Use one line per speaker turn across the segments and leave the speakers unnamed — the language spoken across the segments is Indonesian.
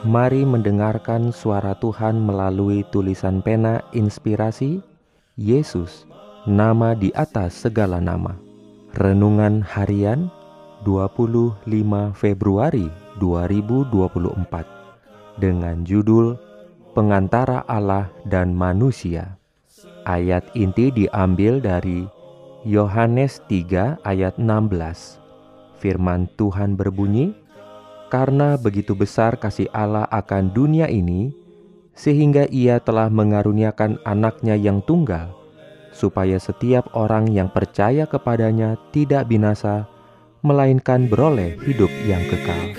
Mari mendengarkan suara Tuhan melalui tulisan pena inspirasi Yesus, nama di atas segala nama. Renungan harian 25 Februari 2024 dengan judul Pengantara Allah dan Manusia. Ayat inti diambil dari Yohanes 3 ayat 16. Firman Tuhan berbunyi, karena begitu besar kasih Allah akan dunia ini, sehingga Ia telah mengaruniakan anaknya yang tunggal, supaya setiap orang yang percaya kepadanya tidak binasa, melainkan beroleh hidup yang kekal.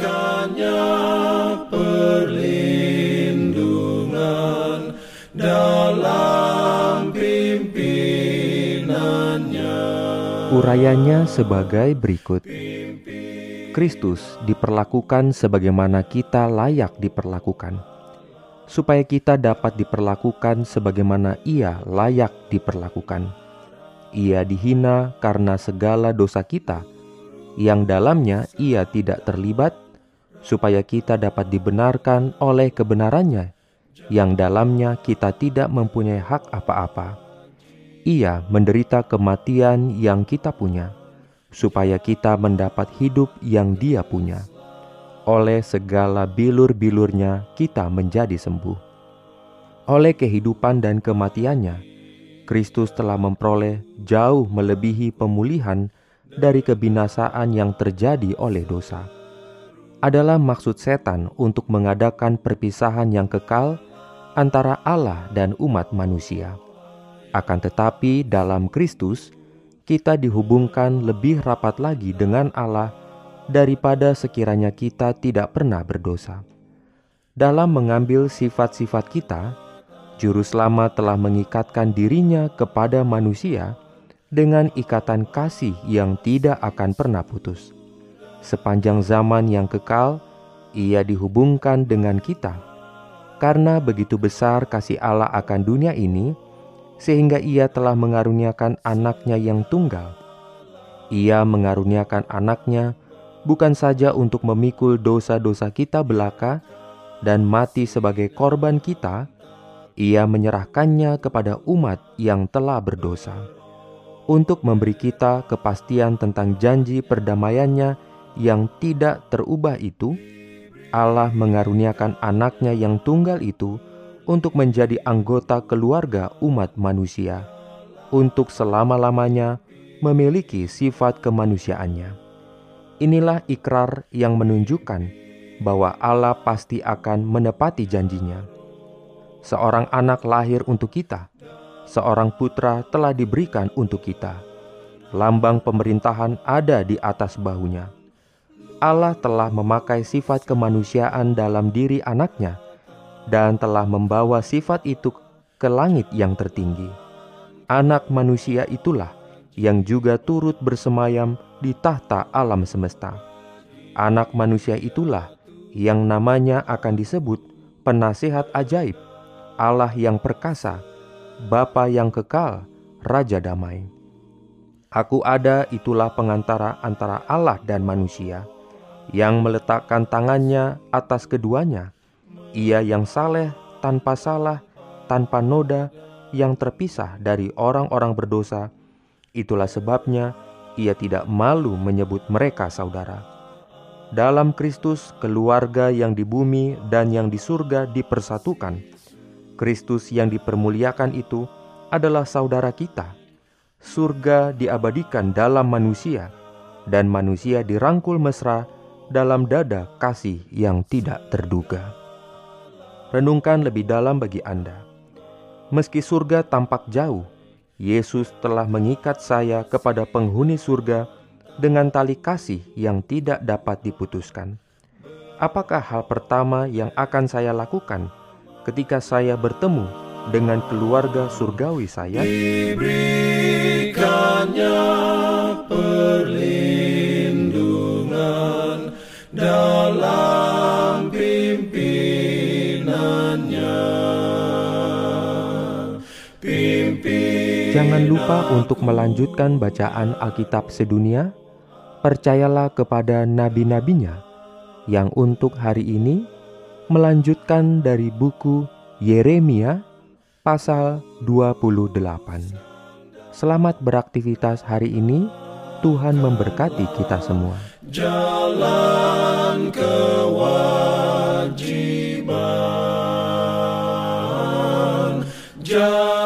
Perlindungan dalam pimpinannya.
Urayanya sebagai berikut. Kristus diperlakukan sebagaimana kita layak diperlakukan, supaya kita dapat diperlakukan sebagaimana Ia layak diperlakukan. Ia dihina karena segala dosa kita, yang dalamnya Ia tidak terlibat, supaya kita dapat dibenarkan oleh kebenarannya, yang dalamnya kita tidak mempunyai hak apa-apa. Ia menderita kematian yang kita punya supaya kita mendapat hidup yang Dia punya. Oleh segala bilur-bilurnya, kita menjadi sembuh. Oleh kehidupan dan kematiannya, Kristus telah memperoleh jauh melebihi pemulihan dari kebinasaan yang terjadi oleh dosa. Adalah maksud setan untuk mengadakan perpisahan yang kekal antara Allah dan umat manusia. Akan tetapi, dalam Kristus kita dihubungkan lebih rapat lagi dengan Allah daripada sekiranya kita tidak pernah berdosa. Dalam mengambil sifat-sifat kita, Juru Selamat telah mengikatkan dirinya kepada manusia dengan ikatan kasih yang tidak akan pernah putus. Sepanjang zaman yang kekal, ia dihubungkan dengan kita. Karena begitu besar kasih Allah akan dunia ini, sehingga ia telah mengaruniakan anaknya yang tunggal. Ia mengaruniakan anaknya bukan saja untuk memikul dosa-dosa kita belaka dan mati sebagai korban kita, ia menyerahkannya kepada umat yang telah berdosa. Untuk memberi kita kepastian tentang janji perdamaiannya yang tidak terubah itu, Allah mengaruniakan anaknya yang tunggal itu untuk menjadi anggota keluarga umat manusia, untuk selama-lamanya memiliki sifat kemanusiaannya. Inilah ikrar yang menunjukkan bahwa Allah pasti akan menepati janjinya. Seorang anak lahir untuk kita, seorang putra telah diberikan untuk kita. Lambang pemerintahan ada di atas bahunya. Allah telah memakai sifat kemanusiaan dalam diri anaknya dan telah membawa sifat itu ke langit yang tertinggi. Anak manusia itulah yang juga turut bersemayam di tahta alam semesta. Anak manusia itulah yang namanya akan disebut penasihat ajaib, Allah yang perkasa, Bapa yang kekal, Raja damai. Aku ada itulah pengantara antara Allah dan manusia, yang meletakkan tangannya atas keduanya, ia yang saleh tanpa salah, tanpa noda, yang terpisah dari orang-orang berdosa. Itulah sebabnya ia tidak malu menyebut mereka saudara. Dalam Kristus, keluarga yang di bumi dan yang di surga dipersatukan. Kristus yang dipermuliakan itu adalah saudara kita. Surga diabadikan dalam manusia, dan manusia dirangkul mesra dalam dada kasih yang tidak terduga renungkan lebih dalam bagi Anda. Meski surga tampak jauh, Yesus telah mengikat saya kepada penghuni surga dengan tali kasih yang tidak dapat diputuskan. apakah hal pertama yang akan saya lakukan ketika saya bertemu dengan keluarga surgawi saya?
Dalam Pimpin
Jangan lupa untuk melanjutkan bacaan Alkitab sedunia. Percayalah kepada nabi-nabinya yang untuk hari ini melanjutkan dari buku Yeremia pasal 28. Selamat beraktivitas hari ini. Tuhan memberkati kita semua.
jalan kewajiban John.